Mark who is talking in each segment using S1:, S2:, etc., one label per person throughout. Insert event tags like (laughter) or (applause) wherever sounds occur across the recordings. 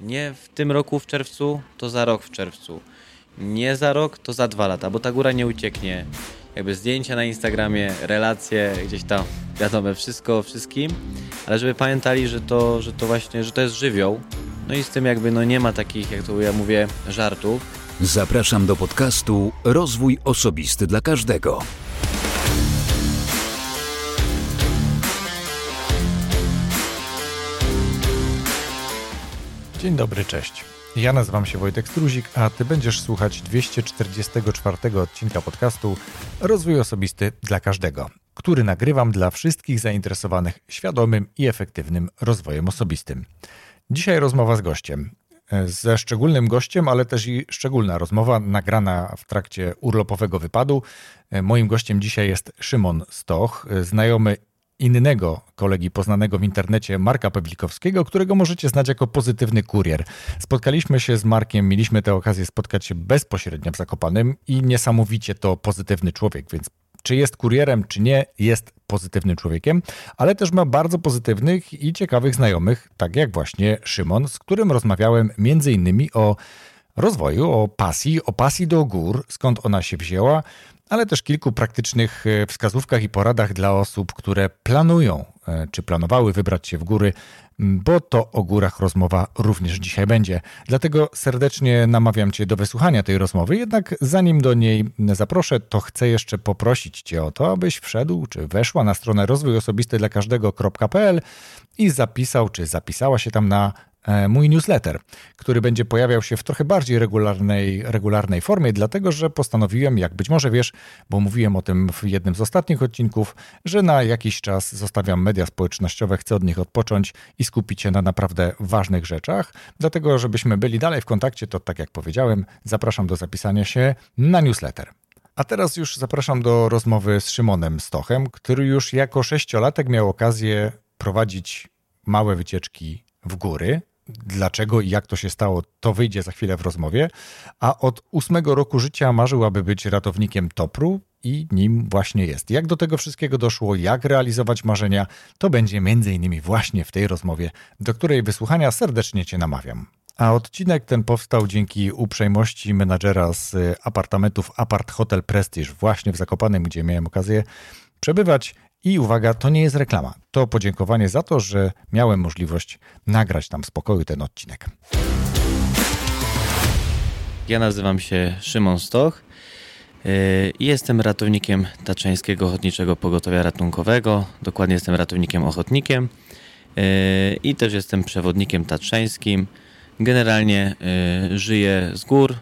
S1: nie w tym roku w czerwcu, to za rok w czerwcu. Nie za rok, to za dwa lata, bo ta góra nie ucieknie. Jakby zdjęcia na Instagramie, relacje gdzieś tam, wiadomo, wszystko wszystkim, ale żeby pamiętali, że to, że to właśnie, że to jest żywioł. No i z tym jakby no nie ma takich, jak to ja mówię, żartów.
S2: Zapraszam do podcastu Rozwój Osobisty dla Każdego.
S3: Dzień dobry, cześć. Ja nazywam się Wojtek Struzik, a Ty będziesz słuchać 244 odcinka podcastu Rozwój Osobisty dla Każdego, który nagrywam dla wszystkich zainteresowanych świadomym i efektywnym rozwojem osobistym. Dzisiaj rozmowa z gościem. Ze szczególnym gościem, ale też i szczególna rozmowa nagrana w trakcie urlopowego wypadu. Moim gościem dzisiaj jest Szymon Stoch, znajomy innego kolegi poznanego w internecie, Marka Pawlikowskiego, którego możecie znać jako pozytywny kurier. Spotkaliśmy się z Markiem, mieliśmy tę okazję spotkać się bezpośrednio w Zakopanym i niesamowicie to pozytywny człowiek, więc czy jest kurierem, czy nie, jest pozytywnym człowiekiem, ale też ma bardzo pozytywnych i ciekawych znajomych, tak jak właśnie Szymon, z którym rozmawiałem między innymi o rozwoju, o pasji, o pasji do gór, skąd ona się wzięła, ale też kilku praktycznych e, wskazówkach i poradach dla osób, które planują e, czy planowały wybrać się w góry, bo to o górach rozmowa również dzisiaj będzie. Dlatego serdecznie namawiam Cię do wysłuchania tej rozmowy. Jednak zanim do niej zaproszę, to chcę jeszcze poprosić Cię o to, abyś wszedł czy weszła na stronę rozwój osobisty dla każdego.pl i zapisał czy zapisała się tam na mój newsletter, który będzie pojawiał się w trochę bardziej regularnej, regularnej formie, dlatego że postanowiłem, jak być może wiesz, bo mówiłem o tym w jednym z ostatnich odcinków, że na jakiś czas zostawiam media społecznościowe, chcę od nich odpocząć i skupić się na naprawdę ważnych rzeczach. Dlatego, żebyśmy byli dalej w kontakcie, to tak jak powiedziałem, zapraszam do zapisania się na newsletter. A teraz już zapraszam do rozmowy z Szymonem Stochem, który już jako sześciolatek miał okazję prowadzić małe wycieczki w góry. Dlaczego i jak to się stało, to wyjdzie za chwilę w rozmowie. A od ósmego roku życia marzył, aby być ratownikiem Topru i nim właśnie jest. Jak do tego wszystkiego doszło, jak realizować marzenia, to będzie m.in. właśnie w tej rozmowie, do której wysłuchania serdecznie Cię namawiam. A odcinek ten powstał dzięki uprzejmości menadżera z apartamentów Apart Hotel Prestige właśnie w Zakopanem, gdzie miałem okazję przebywać i uwaga, to nie jest reklama. To podziękowanie za to, że miałem możliwość nagrać tam spokoju ten odcinek.
S1: Ja nazywam się Szymon Stoch y, jestem ratownikiem Taczeńskiego Ochotniczego Pogotowia Ratunkowego. Dokładnie jestem ratownikiem ochotnikiem y, i też jestem przewodnikiem tatrzańskim. Generalnie y, żyję z gór,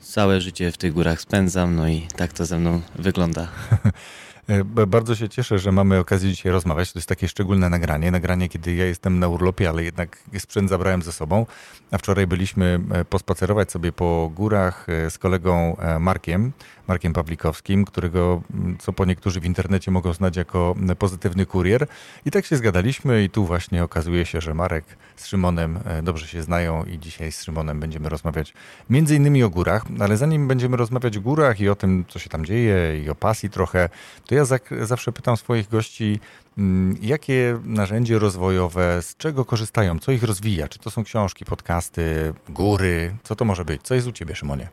S1: całe życie w tych górach spędzam, no i tak to ze mną wygląda. (laughs)
S3: E, bardzo się cieszę, że mamy okazję dzisiaj rozmawiać. To jest takie szczególne nagranie. Nagranie, kiedy ja jestem na urlopie, ale jednak sprzęt zabrałem ze sobą. A wczoraj byliśmy e, pospacerować sobie po górach e, z kolegą Markiem, Markiem Pawlikowskim, którego, co po niektórzy w internecie mogą znać jako pozytywny kurier. I tak się zgadaliśmy i tu właśnie okazuje się, że Marek z Szymonem dobrze się znają i dzisiaj z Szymonem będziemy rozmawiać między innymi o górach, ale zanim będziemy rozmawiać o górach i o tym, co się tam dzieje i o pasji trochę, to ja zawsze pytam swoich gości, mm, jakie narzędzie rozwojowe, z czego korzystają, co ich rozwija? Czy to są książki, podcasty, góry? Co to może być? Co jest u ciebie, Szymonie?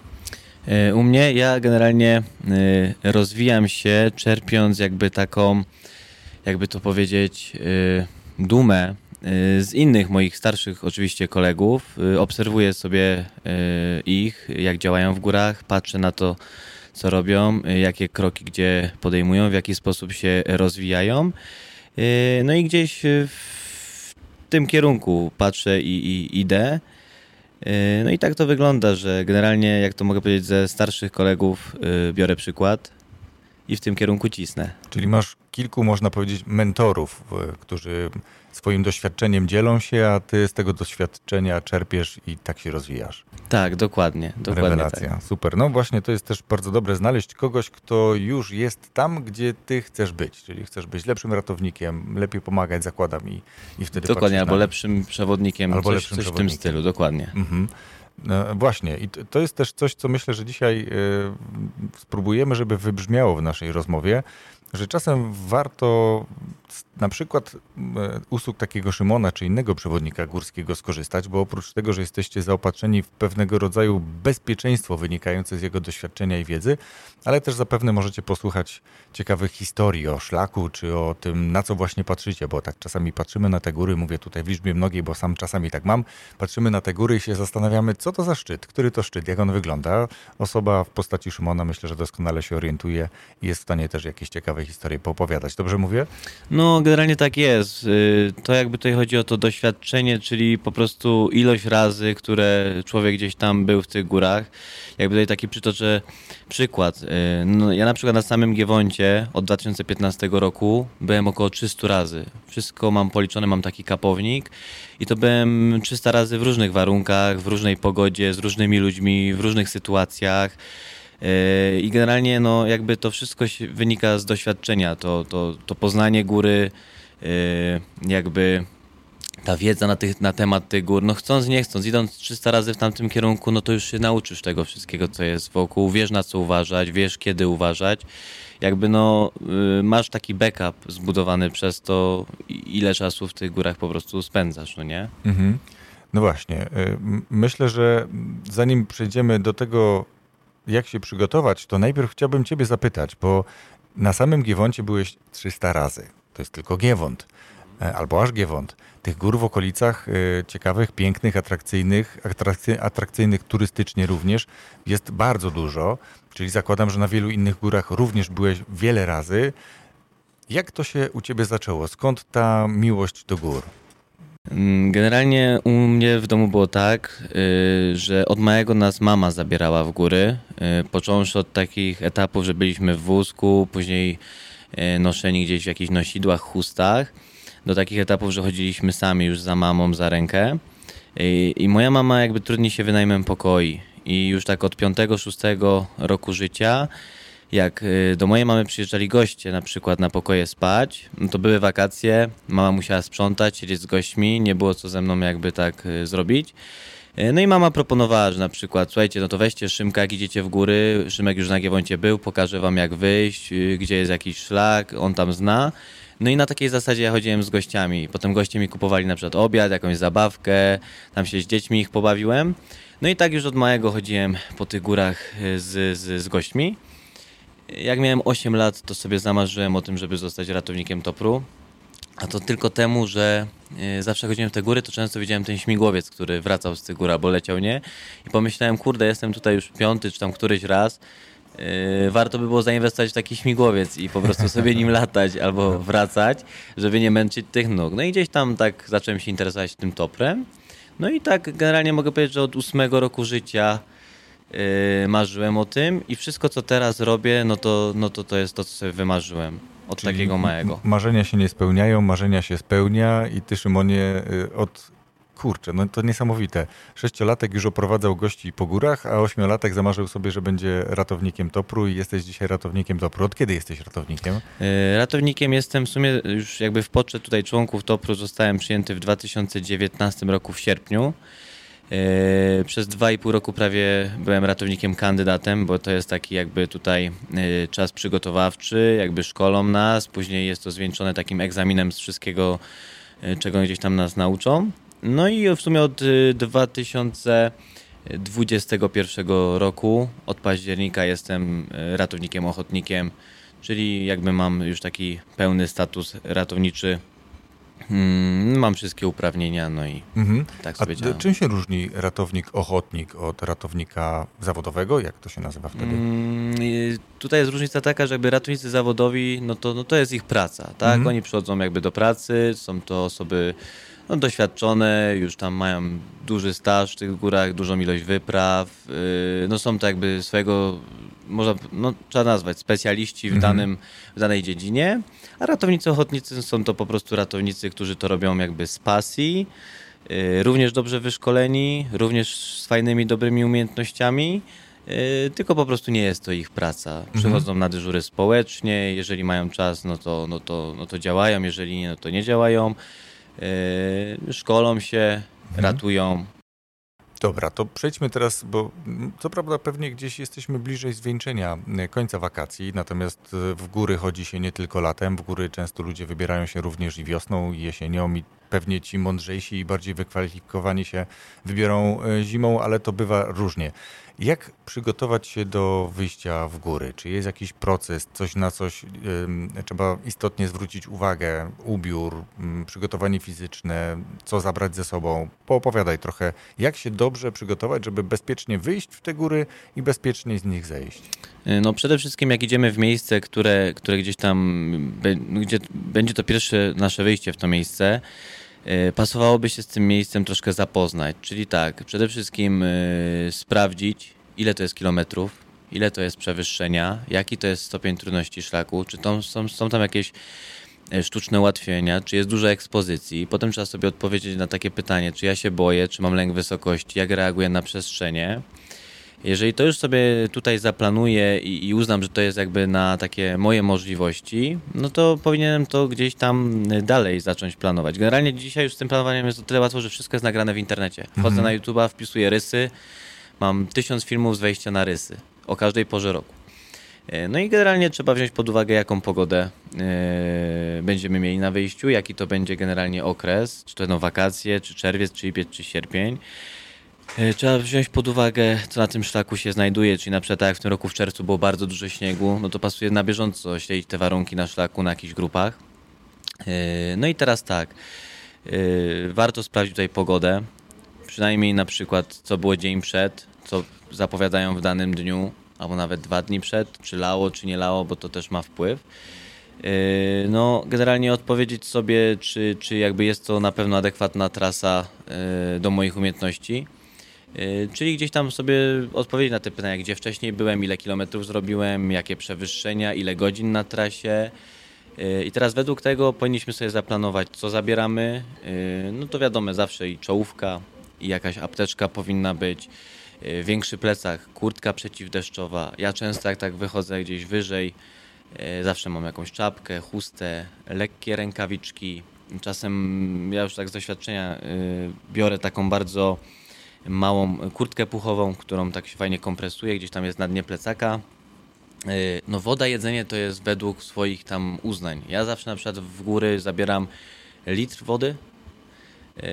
S1: E, u mnie ja generalnie e, rozwijam się, czerpiąc jakby taką, jakby to powiedzieć, e, dumę z innych moich starszych oczywiście kolegów. Obserwuję sobie ich, jak działają w górach, patrzę na to, co robią, jakie kroki gdzie podejmują, w jaki sposób się rozwijają. No i gdzieś w tym kierunku patrzę i, i idę. No i tak to wygląda, że generalnie, jak to mogę powiedzieć, ze starszych kolegów biorę przykład i w tym kierunku cisnę.
S3: Czyli masz kilku, można powiedzieć, mentorów, którzy swoim doświadczeniem dzielą się, a ty z tego doświadczenia czerpiesz i tak się rozwijasz.
S1: Tak, dokładnie. dokładnie
S3: Rewelacja,
S1: tak.
S3: super. No właśnie, to jest też bardzo dobre znaleźć kogoś, kto już jest tam, gdzie ty chcesz być, czyli chcesz być lepszym ratownikiem, lepiej pomagać zakładam i, i wtedy
S1: Dokładnie, albo na... lepszym przewodnikiem, albo coś, lepszym coś przewodnikiem. w tym stylu, dokładnie. Mhm.
S3: No, właśnie, i to jest też coś, co myślę, że dzisiaj y, spróbujemy, żeby wybrzmiało w naszej rozmowie, że czasem warto na przykład usług takiego Szymona czy innego przewodnika górskiego skorzystać, bo oprócz tego, że jesteście zaopatrzeni w pewnego rodzaju bezpieczeństwo wynikające z jego doświadczenia i wiedzy, ale też zapewne możecie posłuchać ciekawych historii o szlaku, czy o tym, na co właśnie patrzycie, bo tak czasami patrzymy na te góry, mówię tutaj w liczbie mnogiej, bo sam czasami tak mam, patrzymy na te góry i się zastanawiamy, co to za szczyt, który to szczyt, jak on wygląda. Osoba w postaci Szymona myślę, że doskonale się orientuje i jest w stanie też jakieś ciekawe historie poopowiadać. Dobrze mówię?
S1: No, generalnie tak jest. Y, to jakby tutaj chodzi o to doświadczenie, czyli po prostu ilość razy, które człowiek gdzieś tam był w tych górach. Jakby tutaj taki przytoczę przykład. Y, no, ja na przykład na samym Giewoncie od 2015 roku byłem około 300 razy. Wszystko mam policzone, mam taki kapownik i to byłem 300 razy w różnych warunkach, w różnej pogodzie, z różnymi ludźmi, w różnych sytuacjach. Yy, I generalnie no, jakby to wszystko wynika z doświadczenia, to, to, to poznanie góry, yy, jakby ta wiedza na, tych, na temat tych gór, no chcąc, nie chcąc, idąc 300 razy w tamtym kierunku, no to już się nauczysz tego wszystkiego, co jest wokół, wiesz na co uważać, wiesz kiedy uważać. Jakby no, yy, masz taki backup zbudowany przez to, ile czasu w tych górach po prostu spędzasz, no nie? Mhm.
S3: No właśnie, myślę, że zanim przejdziemy do tego, jak się przygotować, to najpierw chciałbym Ciebie zapytać, bo na samym Giewoncie byłeś 300 razy. To jest tylko Giewont, e, albo aż Giewont. Tych gór w okolicach e, ciekawych, pięknych, atrakcyjnych, atrakcyjnych turystycznie również jest bardzo dużo. Czyli zakładam, że na wielu innych górach również byłeś wiele razy. Jak to się u Ciebie zaczęło? Skąd ta miłość do gór?
S1: Mm, generalnie u mnie w domu było tak, y, że od małego nas mama zabierała w góry, y, począwszy od takich etapów, że byliśmy w wózku, później y, noszeni gdzieś w jakichś nosidłach, chustach, do takich etapów, że chodziliśmy sami już za mamą za rękę. I moja mama jakby trudniej się wynajmem pokoi. I już tak od 5-6 roku życia jak y, do mojej mamy przyjeżdżali goście na przykład na pokoje spać, no to były wakacje, mama musiała sprzątać, siedzieć z gośćmi, nie było co ze mną jakby tak y, zrobić. Y, no i mama proponowała, że na przykład, słuchajcie, no to weźcie Szymka, jak idziecie w góry, Szymek już na Giewoncie był, pokażę wam jak wyjść, gdzie jest jakiś szlak, on tam zna. No i na takiej zasadzie ja chodziłem z gościami. Potem goście mi kupowali na przykład obiad, jakąś zabawkę, tam się z dziećmi ich pobawiłem. No i tak już od małego chodziłem po tych górach z, z, z gośćmi. Jak miałem 8 lat, to sobie zamarzyłem o tym, żeby zostać ratownikiem Topru. A to tylko temu, że e, zawsze chodziłem w te góry, to często widziałem ten śmigłowiec, który wracał z tych gór albo leciał nie. I pomyślałem, kurde, jestem tutaj już piąty czy tam któryś raz. Yy, warto by było zainwestować w taki śmigłowiec i po prostu sobie nim latać albo wracać, żeby nie męczyć tych nóg. No i gdzieś tam tak zacząłem się interesować tym toprem. No i tak generalnie mogę powiedzieć, że od ósmego roku życia marzyłem o tym i wszystko, co teraz robię, no to, no to to jest to, co sobie wymarzyłem od Czyli takiego małego.
S3: Marzenia się nie spełniają, marzenia się spełnia i ty, Szymonie, y, od kurczę, no to niesamowite. Sześciolatek już oprowadzał gości po górach, a ośmiolatek zamarzył sobie, że będzie ratownikiem Topru i jesteś dzisiaj ratownikiem Topru. Od kiedy jesteś ratownikiem?
S1: Yy, ratownikiem jestem w sumie już jakby w poczet tutaj członków Topru zostałem przyjęty w 2019 roku w sierpniu. E, przez dwa i pół roku prawie byłem ratownikiem kandydatem, bo to jest taki jakby tutaj e, czas przygotowawczy, jakby szkolą nas, później jest to zwieńczone takim egzaminem z wszystkiego, e, czego gdzieś tam nas nauczą. No i w sumie od 2021 roku, od października jestem ratownikiem ochotnikiem, czyli jakby mam już taki pełny status ratowniczy Hmm, mam wszystkie uprawnienia, no i mhm. tak sobie
S3: A czym się różni ratownik ochotnik od ratownika zawodowego? Jak to się nazywa wtedy? Hmm,
S1: tutaj jest różnica taka, że jakby ratownicy zawodowi, no to, no to jest ich praca, tak? Mhm. Oni przychodzą jakby do pracy, są to osoby no, doświadczone, już tam mają duży staż w tych górach, dużą ilość wypraw, yy, no są to jakby swojego, można, no, trzeba nazwać, specjaliści w, mhm. danym, w danej dziedzinie, a ratownicy ochotnicy są to po prostu ratownicy, którzy to robią jakby z pasji, yy, również dobrze wyszkoleni, również z fajnymi, dobrymi umiejętnościami, yy, tylko po prostu nie jest to ich praca. Mhm. Przychodzą na dyżury społecznie, jeżeli mają czas, no to, no to, no to działają, jeżeli nie, no to nie działają. Yy, szkolą się, mhm. ratują.
S3: Dobra, to przejdźmy teraz, bo mm, co prawda pewnie gdzieś jesteśmy bliżej zwieńczenia y, końca wakacji, natomiast y, w góry chodzi się nie tylko latem, w góry często ludzie wybierają się również i wiosną, i jesienią i pewnie ci mądrzejsi i bardziej wykwalifikowani się wybiorą y, zimą, ale to bywa różnie. Jak przygotować się do wyjścia w góry? Czy jest jakiś proces, coś na coś trzeba istotnie zwrócić uwagę? Ubiór, przygotowanie fizyczne, co zabrać ze sobą? Poopowiadaj trochę, jak się dobrze przygotować, żeby bezpiecznie wyjść w te góry i bezpiecznie z nich zejść.
S1: Y, no przede wszystkim jak idziemy w miejsce, które, które gdzieś tam, gdzie będzie to pierwsze nasze wyjście w to miejsce, y, pasowałoby się z tym miejscem troszkę zapoznać. Czyli tak, przede wszystkim y, sprawdzić, ile to jest kilometrów, ile to jest przewyższenia, jaki to jest stopień trudności szlaku, czy to, są, są tam jakieś e, sztuczne ułatwienia, czy jest dużo ekspozycji. Potem trzeba sobie odpowiedzieć na takie pytanie, czy ja się boję, czy mam lęk wysokości, jak reaguję na przestrzenie. Jeżeli to już sobie tutaj zaplanuję i, i, uznam, że to jest jakby na takie moje możliwości, no to powinienem to gdzieś tam dalej zacząć planować. Generalnie dzisiaj już z tym planowaniem jest o tyle łatwo, że wszystko jest nagrane w internecie. Wchodzę mhm. na YouTube'a, wpisuję rysy, Mam tysiąc filmów z wejścia na rysy o każdej porze roku. E, no i generalnie trzeba wziąć pod uwagę, jaką pogodę yy, będziemy mieli na wyjściu, jaki to będzie generalnie okres, czy to będą wakacje, czy czerwiec, czy lipiec, czy sierpień. Yy, trzeba wziąć pod uwagę, co na tym szlaku się znajduje, czyli na przykład tak jak w tym roku w czerwcu było bardzo dużo śniegu, no to pasuje na bieżąco śledzić te warunki na szlaku na jakichś grupach. Yy, no i teraz tak, warto sprawdzić tutaj pogodę, przynajmniej na przykład co było dzień przed, co zapowiadają w danym dniu, albo nawet dwa dni przed, czy lało, czy nie lało, bo to też ma wpływ. No, generalnie odpowiedzieć sobie, czy, czy jakby jest to na pewno adekwatna trasa do moich umiejętności. Yy, czyli gdzieś tam sobie odpowiedzieć na te pytania, gdzie wcześniej byłem, ile kilometrów zrobiłem, jakie przewyższenia, ile godzin na trasie. I teraz według tego powinniśmy sobie zaplanować, co zabieramy. No to wiadomo, zawsze i czołówka, i jakaś apteczka powinna być, większy plecak, kurtka przeciwdeszczowa. Ja często jak tak wychodzę gdzieś wyżej, zawsze mam jakąś czapkę, chustę, lekkie rękawiczki. Czasem ja już tak z doświadczenia biorę taką bardzo małą kurtkę puchową, którą tak się fajnie kompresuje, gdzieś tam jest na dnie plecaka. No woda, jedzenie to jest według swoich tam uznań. Ja zawsze na przykład w góry zabieram litr wody,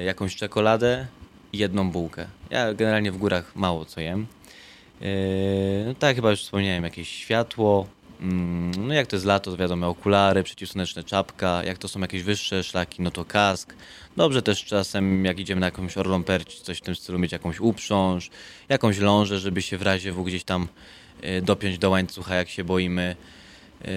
S1: jakąś czekoladę, jedną bułkę. Ja generalnie w górach mało co jem. Yy, no tak, chyba już wspomniałem, jakieś światło. Mm, no jak to jest lato, to wiadomo, okulary, przeciwsłoneczne czapka. Jak to są jakieś wyższe szlaki, no to kask. Dobrze też czasem, jak idziemy na jakąś orlą perć, coś w tym stylu, mieć jakąś uprząż, jakąś lążę, żeby się w razie w gdzieś tam yy, dopiąć do łańcucha, jak się boimy. Yy,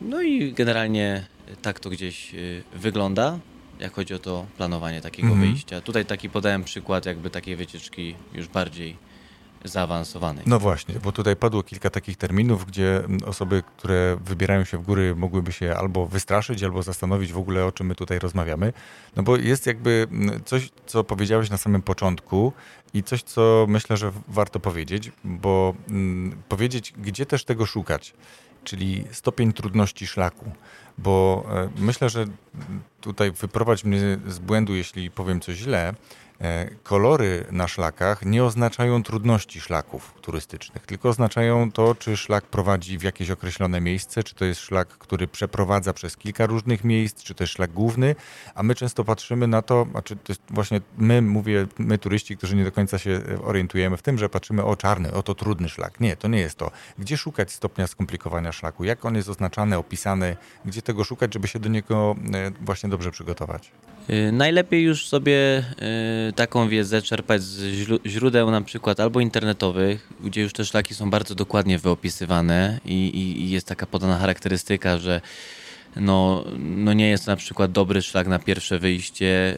S1: no i generalnie tak to gdzieś wygląda jak chodzi o to planowanie takiego mhm. wyjścia. Tutaj taki podałem przykład jakby takiej wycieczki już bardziej zaawansowanej.
S3: No właśnie, bo tutaj padło kilka takich terminów, gdzie osoby, które wybierają się w góry, mogłyby się albo wystraszyć, albo zastanowić w ogóle, o czym my tutaj rozmawiamy. No bo jest jakby coś, co powiedziałeś na samym początku i coś, co myślę, że warto powiedzieć, bo mm, powiedzieć, gdzie też tego szukać czyli stopień trudności szlaku. Bo e, myślę, że tutaj wyprowadź mnie z błędu, jeśli powiem coś źle, kolory na szlakach nie oznaczają trudności szlaków turystycznych, tylko oznaczają to, czy szlak prowadzi w jakieś określone miejsce, czy to jest szlak, który przeprowadza przez kilka różnych miejsc, czy to jest szlak główny, a my często patrzymy na to, znaczy to jest właśnie my, mówię, my turyści, którzy nie do końca się orientujemy w tym, że patrzymy o czarny, o to trudny szlak. Nie, to nie jest to. Gdzie szukać stopnia skomplikowania szlaku? Jak on jest oznaczany, opisany? Gdzie tego szukać, żeby się do niego e, właśnie dobrze przygotować?
S1: Najlepiej już sobie taką wiedzę czerpać z źródeł na przykład albo internetowych, gdzie już te szlaki są bardzo dokładnie wyopisywane i, i, i jest taka podana charakterystyka, że no, no nie jest na przykład dobry szlak na pierwsze wyjście.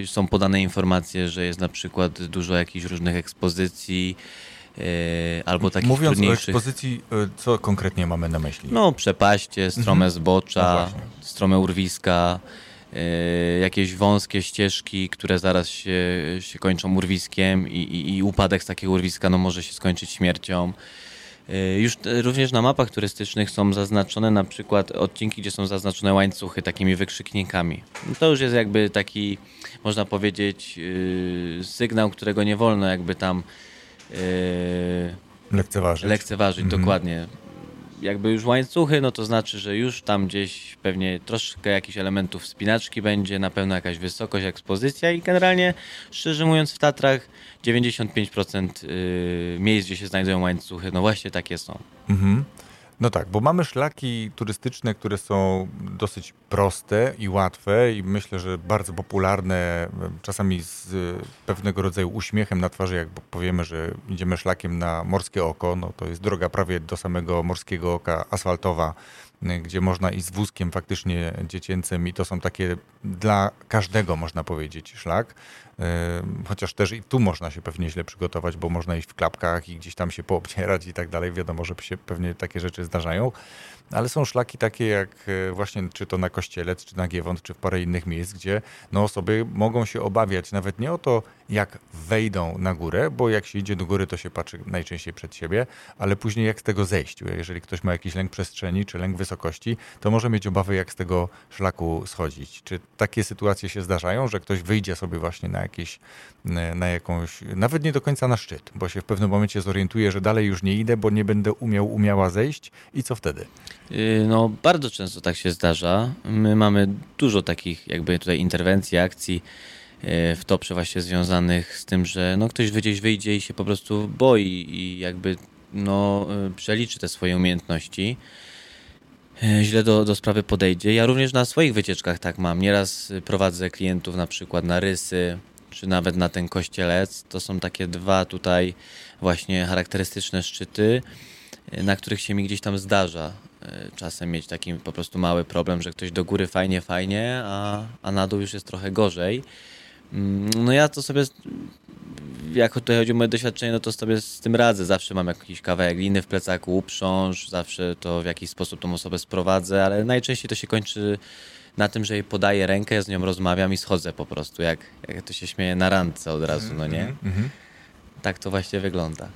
S1: Yy, są podane informacje, że jest na przykład dużo jakichś różnych ekspozycji. Yy, albo takich
S3: Mówiąc
S1: trudniejszych...
S3: o ekspozycji, yy, co konkretnie mamy na myśli?
S1: No, przepaście, strome mhm. zbocza, no strome urwiska, jakieś wąskie ścieżki, które zaraz się, się kończą urwiskiem i, i, i, upadek z takiego urwiska no, może się skończyć śmiercią. Y, już również na mapach turystycznych są zaznaczone na przykład odcinki, gdzie są zaznaczone łańcuchy takimi wykrzyknikami. To już jest jakby taki, można powiedzieć, sygnał, którego nie wolno jakby tam
S3: lekceważyć.
S1: Lekceważyć, mhm. dokładnie jakby już łańcuchy, no to znaczy, że już tam gdzieś pewnie troszkę jakichś elementów wspinaczki będzie, na pewno jakaś wysokość, ekspozycja i generalnie, szczerze mówiąc, w Tatrach 95% y, miejsc, gdzie się znajdują łańcuchy, no właśnie takie są. Mhm.
S3: No tak, bo mamy szlaki turystyczne, które są dosyć proste i łatwe i myślę, że bardzo popularne, czasami z pewnego rodzaju uśmiechem na twarzy, jak powiemy, że idziemy szlakiem na Morskie Oko, no to jest droga prawie do samego Morskiego Oka asfaltowa, gdzie można iść z wózkiem faktycznie dziecięcym i to są takie dla każdego, można powiedzieć, szlak. Chociaż też i tu można się pewnie źle przygotować, bo można iść w klapkach i gdzieś tam się poobcierać i tak dalej. Wiadomo, że się pewnie takie rzeczy zdarzają. Ale są szlaki takie jak e, właśnie czy to na Kościelec, czy na Giewont, czy w parę innych miejsc, gdzie no osoby mogą się obawiać nawet nie o to, jak wejdą na górę, bo jak się idzie do góry, to się patrzy najczęściej przed siebie, ale później jak z tego zejść. Jeżeli ktoś ma jakiś lęk przestrzeni, czy lęk wysokości, to może mieć obawy, jak z tego szlaku schodzić. Czy takie sytuacje się zdarzają, że ktoś wyjdzie sobie właśnie na jakieś, na jakąś, nawet nie do końca na szczyt, bo się w pewnym momencie zorientuje, że dalej już nie idę, bo nie będę umiał, umiała zejść i co wtedy?
S1: Y, no, bardzo często tak się zdarza. My mamy dużo takich jakby tutaj interwencji, akcji y, w topsze właśnie związanych z tym, że no, ktoś gdzieś wyjdzie i się po prostu boi i jakby no, y, przeliczy te swoje umiejętności. Źle do, do sprawy podejdzie. Ja również na swoich wycieczkach tak mam. Nieraz prowadzę klientów na przykład na rysy, czy nawet na ten kościelec. To są takie dwa tutaj właśnie charakterystyczne szczyty, na których się mi gdzieś tam zdarza czasem mieć taki po prostu mały problem, że ktoś do góry fajnie, fajnie, a, a na dół już jest trochę gorzej. Mm, no ja to sobie, jak tutaj chodzi o moje doświadczenie, no to sobie z tym radzę. Zawsze mam jakiś kawałek liny w plecaku, uprząż, zawsze to w jakiś sposób tą osobę sprowadzę, ale najczęściej to się kończy na tym, że jej podaję rękę, ja z nią rozmawiam i schodzę po prostu, jak, jak to się śmieje na randce od razu, no nie? Mm -hmm. Tak to właśnie wygląda.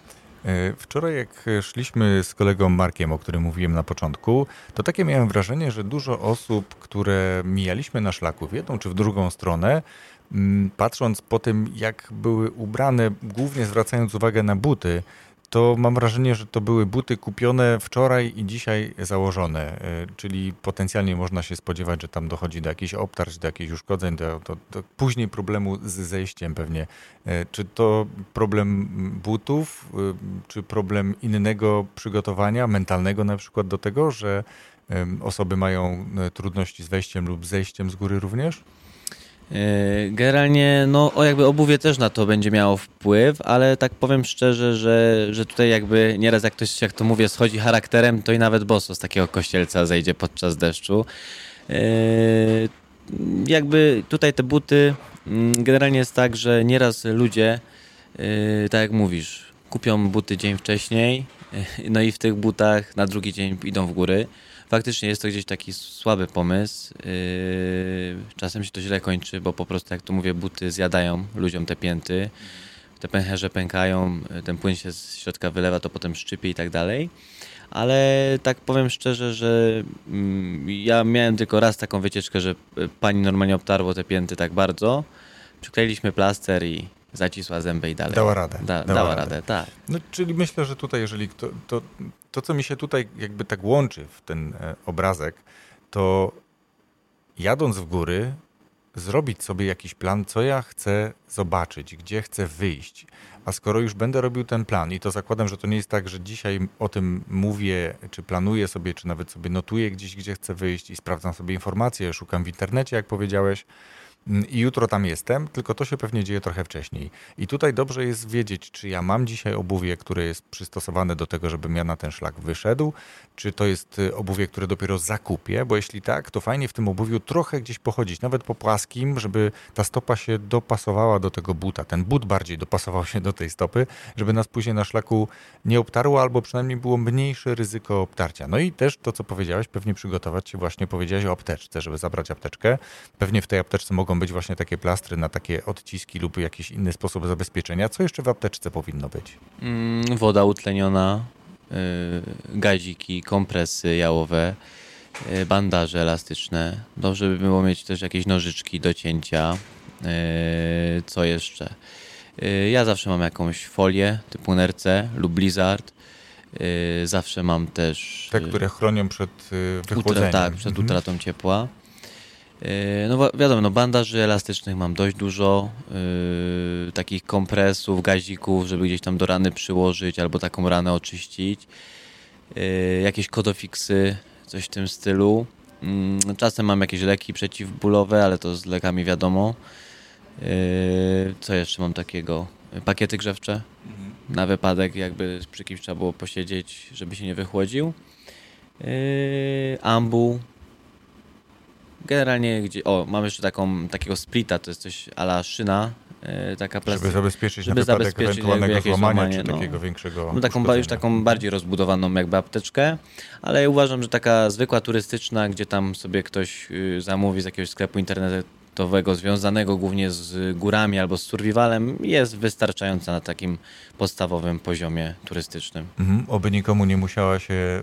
S3: E, wczoraj, jak szliśmy z kolegą Markiem, o którym mówiłem na początku, to takie miałem wrażenie, że dużo osób, które mijaliśmy na szlaku w jedną czy w drugą stronę, mm, patrząc po tym, jak były ubrane, głównie zwracając uwagę na buty, to mam wrażenie, że to były buty kupione wczoraj i dzisiaj założone, e, czyli potencjalnie można się spodziewać, że tam dochodzi do jakichś obtarć, do jakichś uszkodzeń, do, do, do później problemu z zejściem pewnie. E, czy to problem butów, e, czy problem innego przygotowania, mentalnego na przykład do tego, że osoby mają trudności z wejściem lub zejściem z góry również?
S1: E, generalnie, no, jakby obuwie też na to będzie miało wpływ, ale tak powiem szczerze, że, że tutaj jakby nieraz jak ktoś, jak to mówię, schodzi charakterem, to i nawet boso z takiego kościelca zejdzie podczas deszczu. E, jakby tutaj te buty, mm, generalnie jest tak, że nieraz ludzie, e, tak jak mówisz, kupią buty dzień wcześniej, no i w tych butach na drugi dzień idą w góry faktycznie jest to gdzieś taki słaby pomysł. Yy, czasem się to źle kończy, bo po prostu, jak tu mówię, buty zjadają ludziom te pięty. Te pęcherze pękają, ten płyn się z środka wylewa, to potem szczypie i tak dalej. Ale tak powiem szczerze, że mm, ja miałem tylko raz taką wycieczkę, że pani normalnie obtarło te pięty tak bardzo. Przykleiliśmy plaster i zacisła zęby i dalej.
S3: Dała radę.
S1: Da, dała, dała radę. radę, tak.
S3: No, czyli myślę, że tutaj, jeżeli kto, to, to, co mi się tutaj jakby tak łączy w ten e, obrazek, to jadąc w góry, zrobić sobie jakiś plan, co ja chcę zobaczyć, gdzie chcę wyjść. A skoro już będę robił ten plan, i to zakładam, że to nie jest tak, że dzisiaj o tym mówię, czy planuję sobie, czy nawet sobie notuję gdzieś, gdzie chcę wyjść i sprawdzam sobie informacje, szukam w internecie, jak powiedziałeś, i jutro tam jestem, tylko to się pewnie dzieje trochę wcześniej. I tutaj dobrze jest wiedzieć, czy ja mam dzisiaj obuwie, które jest przystosowane do tego, żebym ja na ten szlak wyszedł, czy to jest y, obuwie, które dopiero zakupię, bo jeśli tak, to fajnie w tym obuwiu trochę gdzieś pochodzić, nawet po płaskim, żeby ta stopa się dopasowała do tego buta, ten but bardziej dopasował się do tej stopy, żeby nas później na szlaku nie obtarło, albo przynajmniej było mniejsze ryzyko obtarcia. No i też to, co powiedziałeś, pewnie przygotować się właśnie, powiedziałeś o apteczce, żeby zabrać apteczkę. Pewnie w tej apteczce mogą być właśnie takie plastry na takie odciski lub jakiś inny sposób zabezpieczenia. Co jeszcze w apteczce powinno być?
S1: Mm, woda utleniona, gaziki, kompresy jałowe, bandaże elastyczne. Dobrze by było mieć też jakieś nożyczki do cięcia. Co jeszcze? Ja zawsze mam jakąś folię typu Nerce lub Blizzard. Zawsze mam też...
S3: Te, które chronią przed wychłodzeniem.
S1: Utra, tak, przed mhm. utratą ciepła. Yy, no wiadomo, no bandaży elastycznych mam dość dużo, yy, takich kompresów, gazików, żeby gdzieś tam do rany przyłożyć albo taką ranę oczyścić. Yy, jakieś kodofiksy, coś w tym stylu. Yy, czasem mam jakieś leki przeciwbólowe, ale to z lekami wiadomo. Co jeszcze mam takiego? Pakiety grzewcze. Mhm. Na wypadek jakby przy kimś trzeba było posiedzieć, żeby się nie wychłodził. Ambu, Generalnie, gdzie, o, mam jeszcze taką, takiego splita, to jest coś ala szyna, yy, taka
S3: plasty... Żeby zabezpieczyć żeby na zabezpieczyć ewentualnego złamania, złamanie, czy no. takiego większego
S1: No taką, już taką bardziej rozbudowaną jakby apteczkę, ale ja uważam, że taka zwykła turystyczna, gdzie tam sobie ktoś yy, zamówi z jakiegoś sklepu internetowego, sportowego związanego głównie z górami albo z survivalem jest wystarczająca na takim podstawowym poziomie turystycznym.
S3: Mhm, oby nikomu nie musiała się e,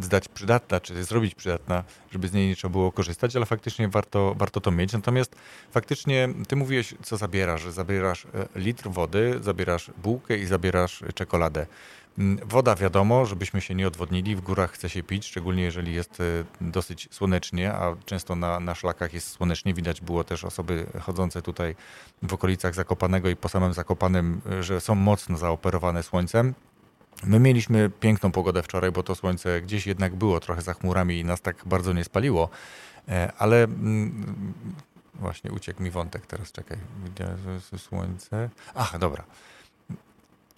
S3: zdać przydatna, czy zrobić przydatna, żeby z niej nie trzeba było korzystać, ale faktycznie warto, warto to mieć. Natomiast faktycznie ty mówiłeś, co zabierasz, zabierasz e, litr wody, zabierasz bułkę i zabierasz czekoladę. Mm, woda wiadomo, żebyśmy się nie odwodnili, w górach chce się pić, szczególnie jeżeli jest e, dosyć słonecznie, a często na, na szlakach jest słonecznie. Widać było też osoby chodzące tutaj w okolicach Zakopanego i po samym Zakopanym, e, że są mocno zaoperowane słońcem. My mieliśmy piękną pogodę wczoraj, bo to słońce gdzieś jednak było trochę za chmurami i nas tak bardzo nie spaliło, e, ale mm, właśnie uciekł mi wątek teraz, czekaj, słońce. Ach, dobra.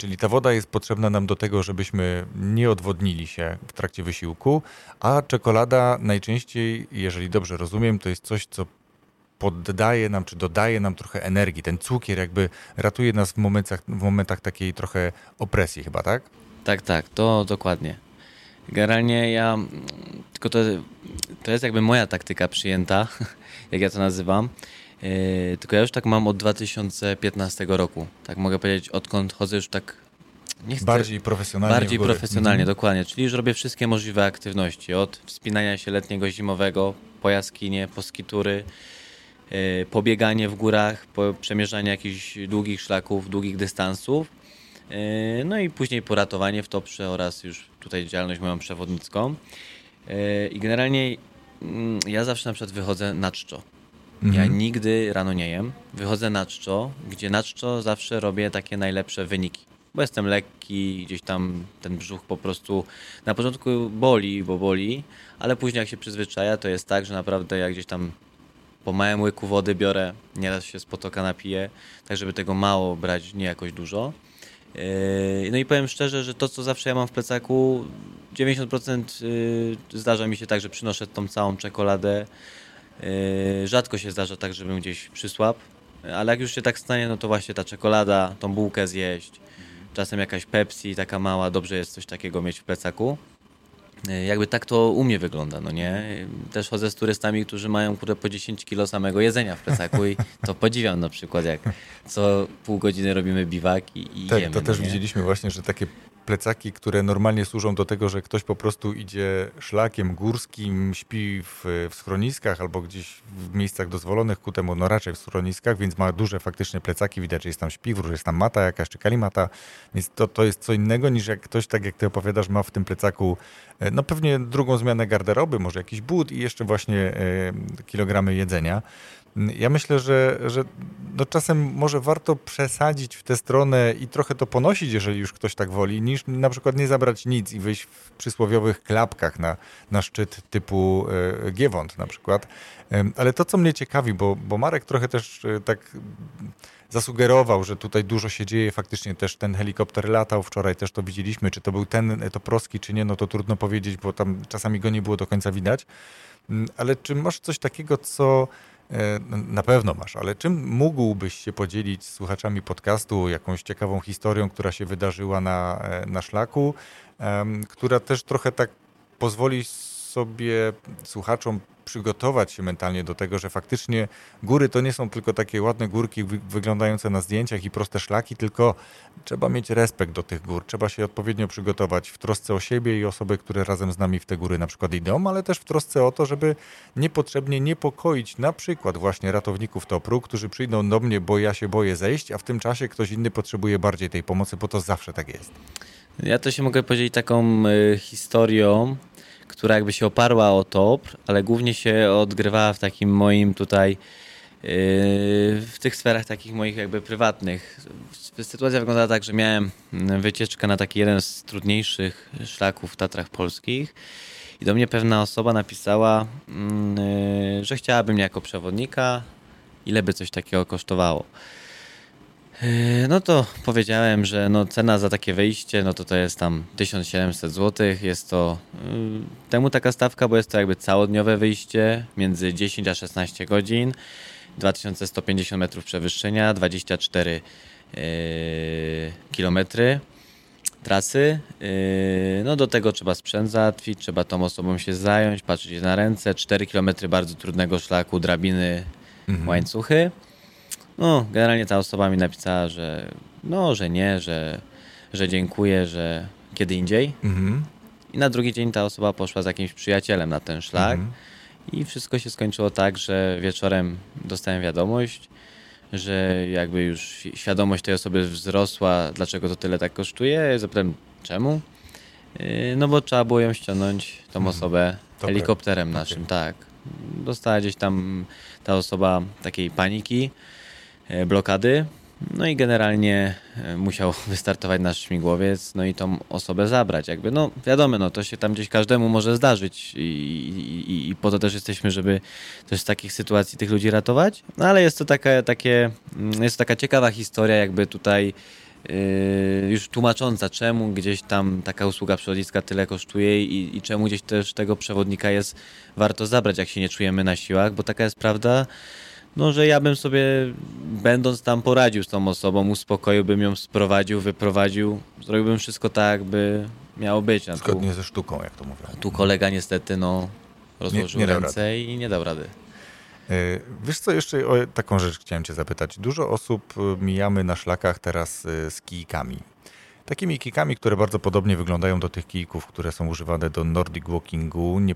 S3: Czyli ta woda jest potrzebna nam do tego, żebyśmy nie odwodnili się w trakcie wysiłku, a czekolada najczęściej, jeżeli dobrze rozumiem, to jest coś, co poddaje nam, czy dodaje nam trochę energii. Ten cukier jakby ratuje nas w momentach, w momentach takiej trochę opresji chyba, tak?
S1: Tak, tak, to dokładnie. Generalnie ja, tylko to, to jest jakby moja taktyka przyjęta, (laughs) jak ja to nazywam. Yy, tylko ja już tak mam od 2015 roku. Tak mogę powiedzieć, odkąd chodzę już tak.
S3: Nie chcę, bardziej profesjonalnie.
S1: Bardziej profesjonalnie, mhm. dokładnie. Czyli już robię wszystkie możliwe aktywności. Od wspinania się letniego, zimowego, po jaskinie, po skitury, yy, pobieganie w górach, po przemierzanie jakichś długich szlaków, długich dystansów. Yy, no i później poratowanie w toprze oraz już tutaj działalność moją przewodnicką. Yy, I generalnie mm, ja zawsze na przykład wychodzę na czczo. Mhm. Ja nigdy rano nie jem. Wychodzę na czczo, gdzie na czczo zawsze robię takie najlepsze wyniki. Bo jestem lekki, gdzieś tam ten brzuch po prostu na początku boli, bo boli, ale później jak się przyzwyczaja, to jest tak, że naprawdę jak gdzieś tam po małym łyku wody biorę, nieraz się z potoka napiję, tak żeby tego mało brać, nie jakoś dużo. Yy, no i powiem szczerze, że to co zawsze ja mam w plecaku, 90% yy, zdarza mi się tak, że przynoszę tą całą czekoladę, rzadko się zdarza tak, żebym gdzieś przysłab, ale jak już się tak stanie, no to właśnie ta czekolada, tą bułkę zjeść, czasem jakaś Pepsi, taka mała, dobrze jest coś takiego mieć w plecaku. Yy, jakby tak to u mnie wygląda, no nie? Też chodzę z turystami, którzy mają kurde po 10 kilo samego jedzenia w plecaku i to podziwiam na przykład, jak co pół godziny robimy biwaki i
S3: tak,
S1: jemy.
S3: To też
S1: no
S3: widzieliśmy właśnie, że takie plecaki, które normalnie służą do tego, że ktoś po prostu idzie szlakiem górskim, śpi w, w schroniskach albo gdzieś w miejscach dozwolonych ku temu, no raczej w schroniskach, więc ma duże faktycznie plecaki, widać, że jest tam śpiwór, że jest tam mata jakaś, czy kalimata, więc to, to jest co innego niż jak ktoś, tak jak ty opowiadasz, ma w tym plecaku e, no pewnie drugą zmianę garderoby, może jakiś but i jeszcze właśnie e, kilogramy jedzenia. Ja myślę, że, że no czasem może warto przesadzić w tę stronę i trochę to ponosić, jeżeli już ktoś tak woli, niż na przykład nie zabrać nic i wyjść w przysłowiowych klapkach na, na szczyt typu e, Giewont na przykład. Ale to, co mnie ciekawi, bo, bo Marek trochę też e, tak zasugerował, że tutaj dużo się dzieje, faktycznie też ten helikopter latał, wczoraj też to widzieliśmy, czy to był ten Toprowski, czy nie, no to trudno powiedzieć, bo tam czasami go nie było do końca widać. Mm, ale czy masz coś takiego, co na pewno masz, ale czym mógłbyś się podzielić z słuchaczami podcastu, jakąś ciekawą historią, która się wydarzyła na, e, na szlaku, która też trochę tak pozwoli sobie słuchaczom przygotować się mentalnie do tego, że faktycznie góry to nie są tylko takie ładne górki wy wyglądające na zdjęciach i proste szlaki, tylko trzeba mieć respekt do tych gór. Trzeba się odpowiednio przygotować w trosce o siebie i osoby, które razem z nami w te góry na przykład idą, ale też w trosce o to, żeby niepotrzebnie niepokoić na przykład właśnie ratowników TOPR-u, którzy przyjdą do mnie, bo ja się boję zejść, a w tym czasie ktoś inny potrzebuje bardziej tej pomocy, bo to zawsze tak jest.
S1: Ja to się mogę podzielić taką y, historią, która jakby się oparła o TOPR, ale głównie się odgrywała w takim moim tutaj y, w tych sferach takich moich jakby prywatnych. Sytuacja wyglądała tak, że miałem wycieczkę na taki jeden z trudniejszych szlaków w Tatrach Polskich i do mnie pewna osoba napisała, y, że chciałaby mnie jako przewodnika, ile by coś takiego kosztowało. Yy, no to powiedziałem, że no cena za takie wejście, no to to jest tam 1700 zł. Jest to yy, temu taka stawka, bo jest to jakby całodniowe wyjście między 10 a 16 godzin, 2150 metrów przewyższenia, 24 yy, kilometry trasy. No do tego trzeba sprzęt załatwić, trzeba tą osobą się zająć, patrzeć na ręce, 4 kilometry bardzo trudnego szlaku, drabiny, mhm. łańcuchy. No, generalnie ta osoba mi napisała, że no, że nie, że, że dziękuję, że kiedy indziej. Mhm. I na drugi dzień ta osoba poszła z jakimś przyjacielem na ten szlak. Mhm. I wszystko się skończyło tak, że wieczorem dostałem wiadomość, że jakby już świadomość tej osoby wzrosła, dlaczego to tyle tak kosztuje. Zapytałem, czemu? Yy, no bo trzeba było ją ściągnąć, tą mhm. osobę, helikopterem naszym, tak. Dostała gdzieś tam ta osoba takiej paniki blokady. No i generalnie e, musiał (laughs) wystartować nasz śmigłowiec, no i tą osobę zabrać. Jakby, no wiadomo, no to się tam gdzieś każdemu może zdarzyć i, i, i po to też jesteśmy, żeby też z takich sytuacji tych ludzi ratować. No ale jest to taka, takie, mm, jest to taka ciekawa historia, jakby tutaj Yy, już tłumacząca, czemu gdzieś tam taka usługa przewodnicka tyle kosztuje i, i, czemu gdzieś też tego przewodnika jest warto zabrać, jak się nie czujemy na siłach, bo taka jest prawda no, że ja bym sobie, będąc tam, poradził z tą osobą, uspokoiłbym ją, sprowadził, wyprowadził, zrobiłbym wszystko tak, by miało być.
S3: A Zgodnie tu, ze sztuką, jak to mówią.
S1: Tu kolega niestety, no, rozłożył nie, nie ręce i nie dał rady.
S3: E, wiesz co, jeszcze o taką rzecz chciałem cię zapytać. Dużo osób e, mijamy na szlakach teraz e, z kijkami takimi kijkami, które bardzo podobnie wyglądają do tych kijków, które są używane do Nordic Walkingu, nie,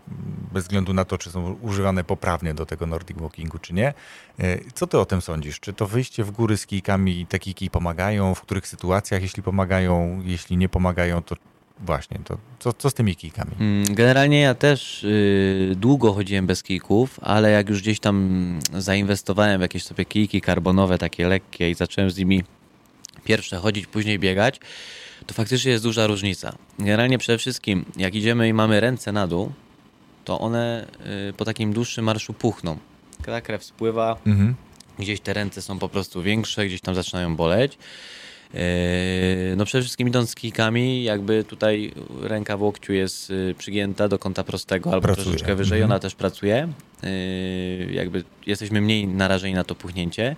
S3: bez względu na to, czy są używane poprawnie do tego Nordic Walkingu, czy nie. E, co ty o tym sądzisz? Czy to wyjście w góry z kijkami, te kijki pomagają? W których sytuacjach, jeśli pomagają? Jeśli nie pomagają, to właśnie, to co, co z tymi kijkami?
S1: Mm, generalnie ja też y, długo chodziłem bez kijków, ale jak już gdzieś tam zainwestowałem w jakieś sobie kijki karbonowe, takie lekkie i zacząłem z nimi pierwsze chodzić, później biegać, to faktycznie jest duża różnica. Generalnie przede wszystkim, jak idziemy i mamy ręce na dół, to one y, po takim dłuższym marszu puchną. Kada krew spływa, mhm. gdzieś te ręce są po prostu większe, gdzieś tam zaczynają boleć. Y, no przede wszystkim idąc z kijkami, jakby tutaj ręka w łokciu jest y, przygięta do kąta prostego albo pracuje. troszeczkę wyżej, mhm. ona też pracuje. Jakby jesteśmy mniej narażeni na to puchnięcie.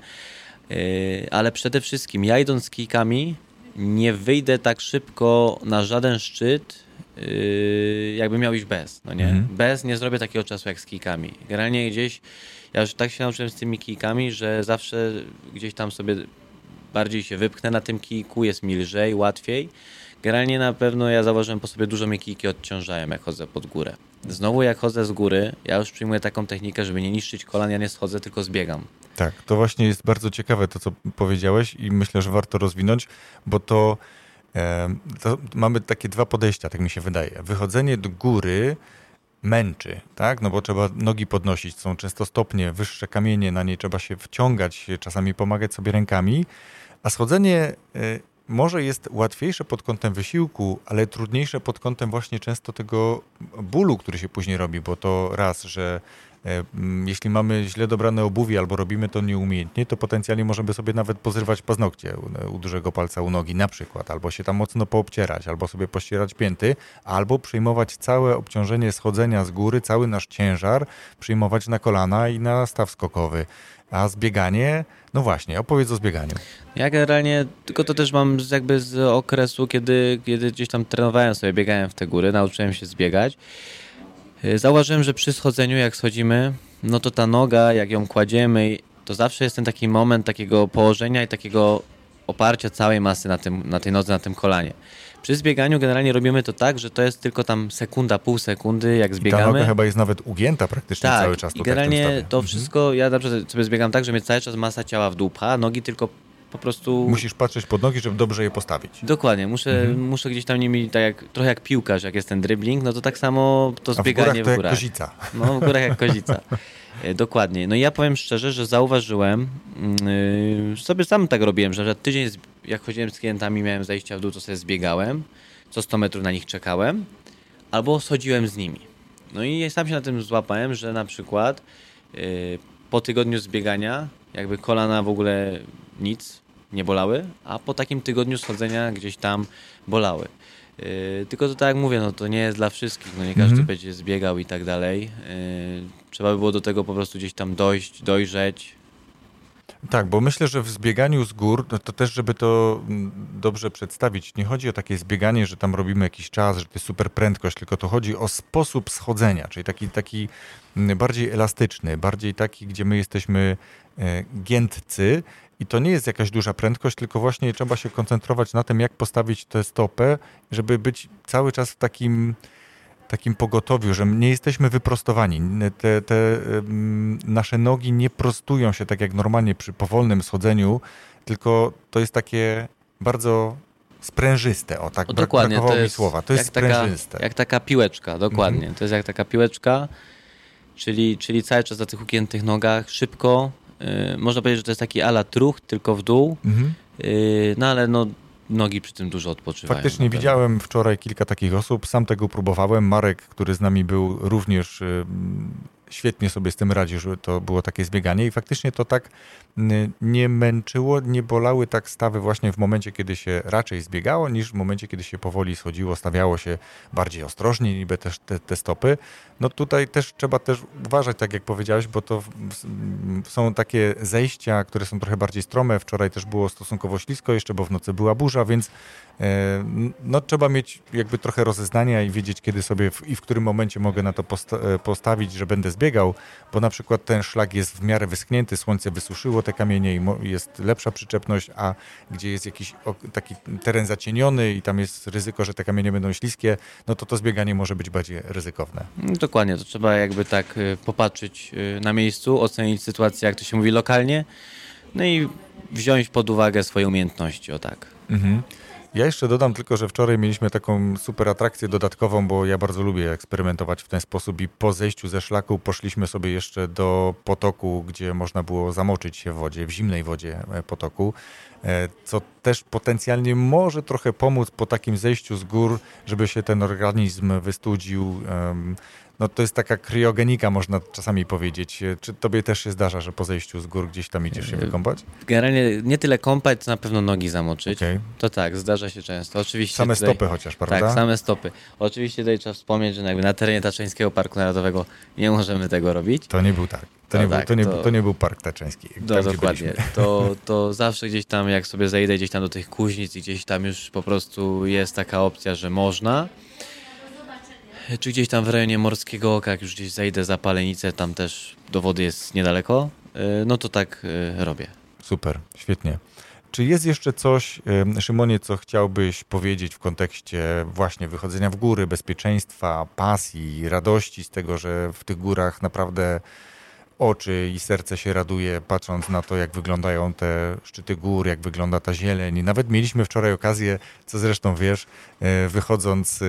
S1: Ale przede wszystkim ja idąc z kijkami nie wyjdę tak szybko na żaden szczyt, yy, jakby miał iść bez, no nie? Mhm. Bez nie zrobię takiego czasu jak z kijkami. Generalnie gdzieś, ja już tak się nauczyłem z tymi kijkami, że zawsze gdzieś tam sobie bardziej się wypchnę na tym kijku, jest mi lżej, łatwiej. Generalnie na pewno ja zauważyłem po sobie dużo mnie kijki odciążają, jak chodzę pod górę. Znowu jak chodzę z góry, ja już przyjmuję taką technikę, żeby nie niszczyć kolan, ja nie schodzę, tylko zbiegam.
S3: Tak, to właśnie jest bardzo ciekawe to, co powiedziałeś i myślę, że warto rozwinąć, bo to, to mamy takie dwa podejścia, tak mi się wydaje. Wychodzenie do góry męczy, tak? No bo trzeba nogi podnosić, są często stopnie, wyższe kamienie, na nie trzeba się wciągać, czasami pomagać sobie rękami, a schodzenie e, może jest łatwiejsze pod kątem wysiłku, ale trudniejsze pod kątem właśnie często tego bólu, który się później robi, bo to raz, że jeśli mamy źle dobrane obuwie albo robimy to nieumiejętnie, to potencjalnie możemy sobie nawet pozrywać paznokcie u, u dużego palca u nogi na przykład, albo się tam mocno poobcierać, albo sobie pościerać pięty, albo przyjmować całe obciążenie schodzenia z góry, cały nasz ciężar przyjmować na kolana i na staw skokowy. A zbieganie, no właśnie, opowiedz o zbieganiu.
S1: Ja generalnie, tylko to też mam jakby z okresu, kiedy, kiedy gdzieś tam trenowałem sobie, biegałem w te góry, nauczyłem się zbiegać. Y, Zauważyłem, że przy schodzeniu, jak schodzimy, no to ta noga, jak ją kładziemy, to zawsze jest ten taki moment takiego położenia i takiego oparcia całej masy na, tym, na tej nodze, na tym kolanie. Przy zbieganiu generalnie robimy to tak, że to jest tylko tam sekunda, pół sekundy, jak
S3: I ta
S1: zbiegamy.
S3: noga chyba jest nawet ugięta praktycznie
S1: tak,
S3: cały czas.
S1: i
S3: tym
S1: generalnie to
S3: Mhm.
S1: wszystko, ja na przykład sobie zbiegam tak, że mnie cały czas masa ciała w dół pcha, nogi tylko po prostu...
S3: Musisz patrzeć pod nogi, żeby dobrze je postawić.
S1: Dokładnie, muszę,
S3: Mhm.
S1: muszę gdzieś tam nimi, tak jak, trochę jak piłkarz, jak jest ten dribbling, no to tak samo to
S3: A w górach
S1: zbieganie
S3: to
S1: w
S3: jak
S1: górach.
S3: kozica.
S1: No, w górach jak kozica. (laughs) E, Dokładnie. No i ja powiem szczerze, że zauważyłem, yy, sobie sam tak robiłem, że tydzień, jak chodziłem z klientami, miałem zajścia w dół, to sobie zbiegałem, co 100 metrów na nich czekałem, albo schodziłem z nimi. No i sam się na tym złapałem, że na przykład yy, po tygodniu zbiegania, jakby kolana w ogóle nic nie bolały, a po takim tygodniu schodzenia gdzieś tam bolały. Yy, tylko to tak jak mówię, no to nie jest dla wszystkich, no nie każdy
S3: Mhm.
S1: będzie zbiegał i tak dalej. Yy, trzeba by było do tego po prostu gdzieś tam dojść, dojrzeć.
S3: Tak, bo myślę, że w zbieganiu z gór, no to też, żeby to mm, dobrze przedstawić, nie chodzi o takie zbieganie, że tam robimy jakiś czas, że to jest super prędkość, tylko to chodzi o sposób schodzenia, czyli taki, taki mm, bardziej elastyczny, bardziej taki, gdzie my jesteśmy e, giętcy. I to nie jest jakaś duża prędkość, tylko właśnie trzeba się koncentrować na tym, jak postawić tę stopę, żeby być cały czas w takim takim pogotowiu, że nie jesteśmy wyprostowani. Te, te nasze nogi nie prostują się tak jak normalnie przy powolnym schodzeniu, tylko to jest takie bardzo sprężyste. O tak
S1: O, dokładnie,
S3: brakowało
S1: to
S3: mi
S1: jest
S3: słowa. To jest
S1: jak taka,
S3: sprężyste.
S1: jak taka piłeczka, dokładnie.
S3: Mhm.
S1: To jest jak taka piłeczka, czyli, czyli cały czas na tych ugiętych nogach, szybko. Yy, można powiedzieć, że to jest taki ala truch, tylko w dół. Yy, no ale no, nogi przy tym dużo odpoczywają.
S3: Faktycznie
S1: na pewno.
S3: widziałem wczoraj kilka takich osób, sam tego próbowałem. Marek, który z nami był, również ym, świetnie sobie z tym radził, że to było takie zbieganie i faktycznie to tak nie męczyło, nie bolały tak stawy właśnie w momencie, kiedy się raczej zbiegało, niż w momencie, kiedy się powoli schodziło, stawiało się bardziej ostrożnie, niby też te, te stopy. No tutaj też trzeba też uważać, tak jak powiedziałeś, bo to są takie zejścia, które są trochę bardziej strome. Wczoraj też było stosunkowo ślisko jeszcze, bo w nocy była burza, więc e, no, trzeba mieć jakby trochę rozeznania i wiedzieć, kiedy sobie w, i w którym momencie mogę na to posta e, postawić, że będę zbiegał, bo na przykład ten szlak jest w miarę wyschnięty, słońce wysuszyło te kamienie i jest lepsza przyczepność, a gdzie jest jakiś taki teren zacieniony i tam jest ryzyko, że te kamienie będą śliskie, no to to zbieganie może być bardziej ryzykowne.
S1: No, Dokładnie, to trzeba jakby tak y, popatrzeć y, na miejscu, ocenić sytuację, jak to się mówi, lokalnie, no i wziąć pod uwagę swoje umiejętności, o tak.
S3: Mhm. Ja jeszcze dodam tylko, że wczoraj mieliśmy taką super atrakcję dodatkową, bo ja bardzo lubię eksperymentować w ten sposób i po zejściu ze szlaku poszliśmy sobie jeszcze do potoku, gdzie można było zamoczyć się w wodzie, w zimnej wodzie e, potoku, e, co też potencjalnie może trochę pomóc po takim zejściu z gór, żeby się ten organizm wystudził. No to jest taka kriogenika, można czasami powiedzieć. Czy tobie też się zdarza, że po zejściu z gór gdzieś tam idziesz się
S1: E,
S3: wykąpać?
S1: Generalnie nie tyle kąpać, co na pewno nogi zamoczyć.
S3: Okej.
S1: To tak, zdarza się często. Oczywiście
S3: Same
S1: tutaj,
S3: stopy chociaż, prawda?
S1: Tak, same stopy. Oczywiście tutaj trzeba wspomnieć, że na terenie Taczeńskiego Parku Narodowego nie możemy tego robić.
S3: To nie był targ. To,
S1: No
S3: nie, był,
S1: tak,
S3: to, nie,
S1: to-
S3: to nie był park taczeński.
S1: No, dokładnie. To, to zawsze gdzieś tam, jak sobie zejdę gdzieś tam do tych kuźnic i gdzieś tam już po prostu jest taka opcja, że można. Czy gdzieś tam w rejonie Morskiego Oka, jak już gdzieś zejdę za Palenicę, tam też do wody jest niedaleko, y, no to tak y, robię.
S3: Super, świetnie. Czy jest jeszcze coś, em, Szymonie, co chciałbyś powiedzieć w kontekście właśnie wychodzenia w góry, bezpieczeństwa, pasji, radości z tego, że w tych górach naprawdę oczy i serce się raduje, patrząc na to, jak wyglądają te szczyty gór, jak wygląda ta zieleń. I nawet mieliśmy wczoraj okazję, co zresztą wiesz, e, wychodząc e,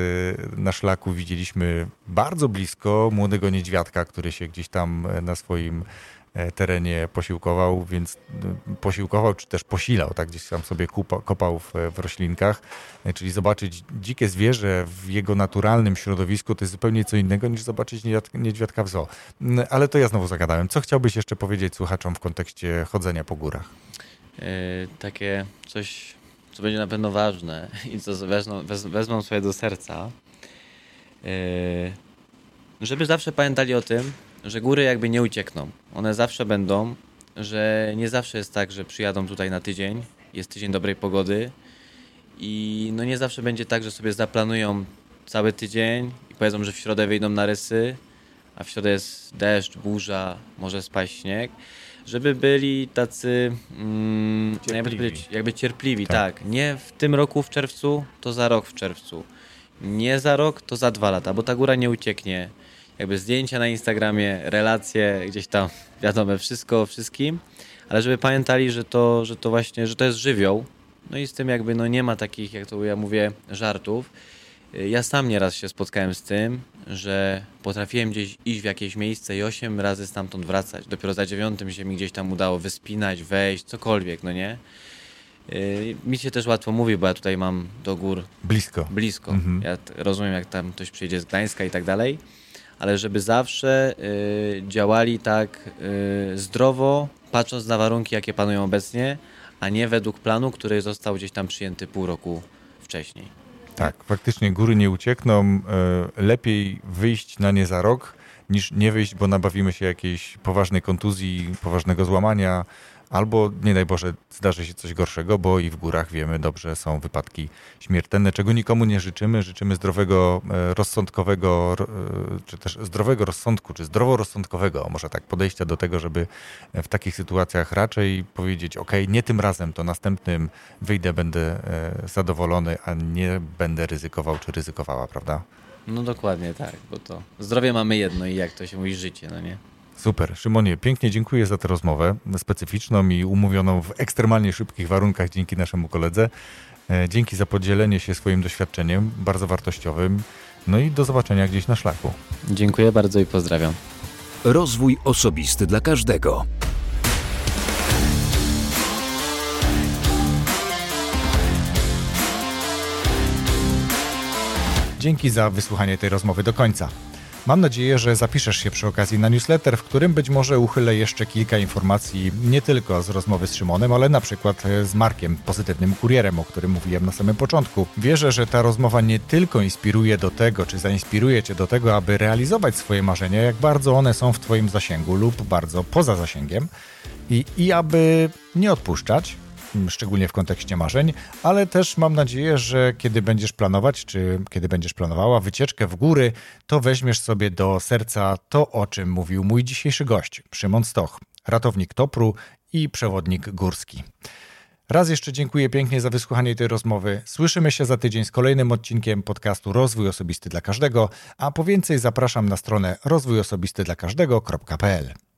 S3: na szlaku widzieliśmy bardzo blisko młodego niedźwiadka, który się gdzieś tam e, na swoim terenie posiłkował, więc e, posiłkował, czy też posilał, tak gdzieś tam sobie kupa, kopał w, w roślinkach, E, czyli zobaczyć dzikie zwierzę w jego naturalnym środowisku to jest zupełnie co innego niż zobaczyć niedźwiadka- w zoo. Ale to ja znowu zagadałem. Co chciałbyś jeszcze powiedzieć słuchaczom w kontekście chodzenia po górach?
S1: Y, takie coś, co będzie na pewno ważne i co wezmą, wez, wezmą sobie do serca, y, żeby zawsze pamiętali o tym, że góry jakby nie uciekną. One zawsze będą, że nie zawsze jest tak, że przyjadą tutaj na tydzień, jest tydzień dobrej pogody i no nie zawsze będzie tak, że sobie zaplanują cały tydzień i powiedzą, że w środę wyjdą na rysy, a w środę jest deszcz, burza, może spaść śnieg, żeby byli tacy mm, jakby,
S3: Cierpliwi.
S1: powiedzieć, jakby cierpliwi,
S3: Tak.
S1: tak. Nie w tym roku w czerwcu, to za rok w czerwcu. Nie za rok, to za dwa lata, bo ta góra nie ucieknie. Jakby zdjęcia na Instagramie, relacje gdzieś tam, wiadomo, wszystko o wszystkim, ale żeby pamiętali, że to, że to właśnie, że to jest żywioł, no i z tym jakby no nie ma takich, jak to ja mówię, żartów. Ja sam nieraz się spotkałem z tym, że potrafiłem gdzieś iść w jakieś miejsce i osiem razy stamtąd wracać. Dopiero za dziewiątym się mi gdzieś tam udało wyspinać, wejść, cokolwiek, no nie? Y, Mi się też łatwo mówi, bo ja tutaj mam do gór
S3: Blisko.
S1: blisko.
S3: Mhm.
S1: Ja rozumiem, jak tam ktoś przyjedzie z Gdańska i tak dalej, ale żeby zawsze y, działali tak y, zdrowo, patrząc na warunki, jakie panują obecnie, a nie według planu, który został gdzieś tam przyjęty pół roku wcześniej.
S3: Tak, faktycznie góry nie uciekną. E, Lepiej wyjść na nie za rok, niż nie wyjść, bo nabawimy się jakiejś poważnej kontuzji, poważnego złamania, albo nie daj Boże, zdarzy się coś gorszego, bo i w górach wiemy dobrze, są wypadki śmiertelne, czego nikomu nie życzymy. Życzymy zdrowego, e, rozsądkowego, ro- e, czy też zdrowego rozsądku, czy zdroworozsądkowego, może tak, podejścia do tego, żeby w takich sytuacjach raczej powiedzieć, ok, nie tym razem, to następnym wyjdę, będę e, zadowolony, a nie będę ryzykował, czy ryzykowała, prawda?
S1: No dokładnie tak, bo to zdrowie mamy jedno i jak to się mówi życie, no nie?
S3: Super. Szymonie, pięknie dziękuję za tę rozmowę specyficzną i umówioną w ekstremalnie szybkich warunkach dzięki naszemu koledze. E, Dzięki za podzielenie się swoim doświadczeniem, bardzo wartościowym. No i do zobaczenia gdzieś na szlaku.
S1: Dziękuję bardzo i pozdrawiam.
S2: Rozwój osobisty dla każdego.
S3: Dzięki za wysłuchanie tej rozmowy do końca. Mam nadzieję, że zapiszesz się przy okazji na newsletter, w którym być może uchylę jeszcze kilka informacji nie tylko z rozmowy z Szymonem, ale na przykład e, z Markiem, pozytywnym kurierem, o którym mówiłem na samym początku. Wierzę, że ta rozmowa nie tylko inspiruje do tego, czy zainspiruje cię do tego, aby realizować swoje marzenia, jak bardzo one są w twoim zasięgu lub bardzo poza zasięgiem i, i aby nie odpuszczać, szczególnie w kontekście marzeń, ale też mam nadzieję, że kiedy będziesz planować, czy kiedy będziesz planowała wycieczkę w góry, to weźmiesz sobie do serca to, o czym mówił mój dzisiejszy gość, Szymon Stoch, ratownik Topru i przewodnik górski. Raz jeszcze dziękuję pięknie za wysłuchanie tej rozmowy. Słyszymy się za tydzień z kolejnym odcinkiem podcastu Rozwój Osobisty dla Każdego, a po więcej zapraszam na stronę rozwójosobistydlakażdego.pl.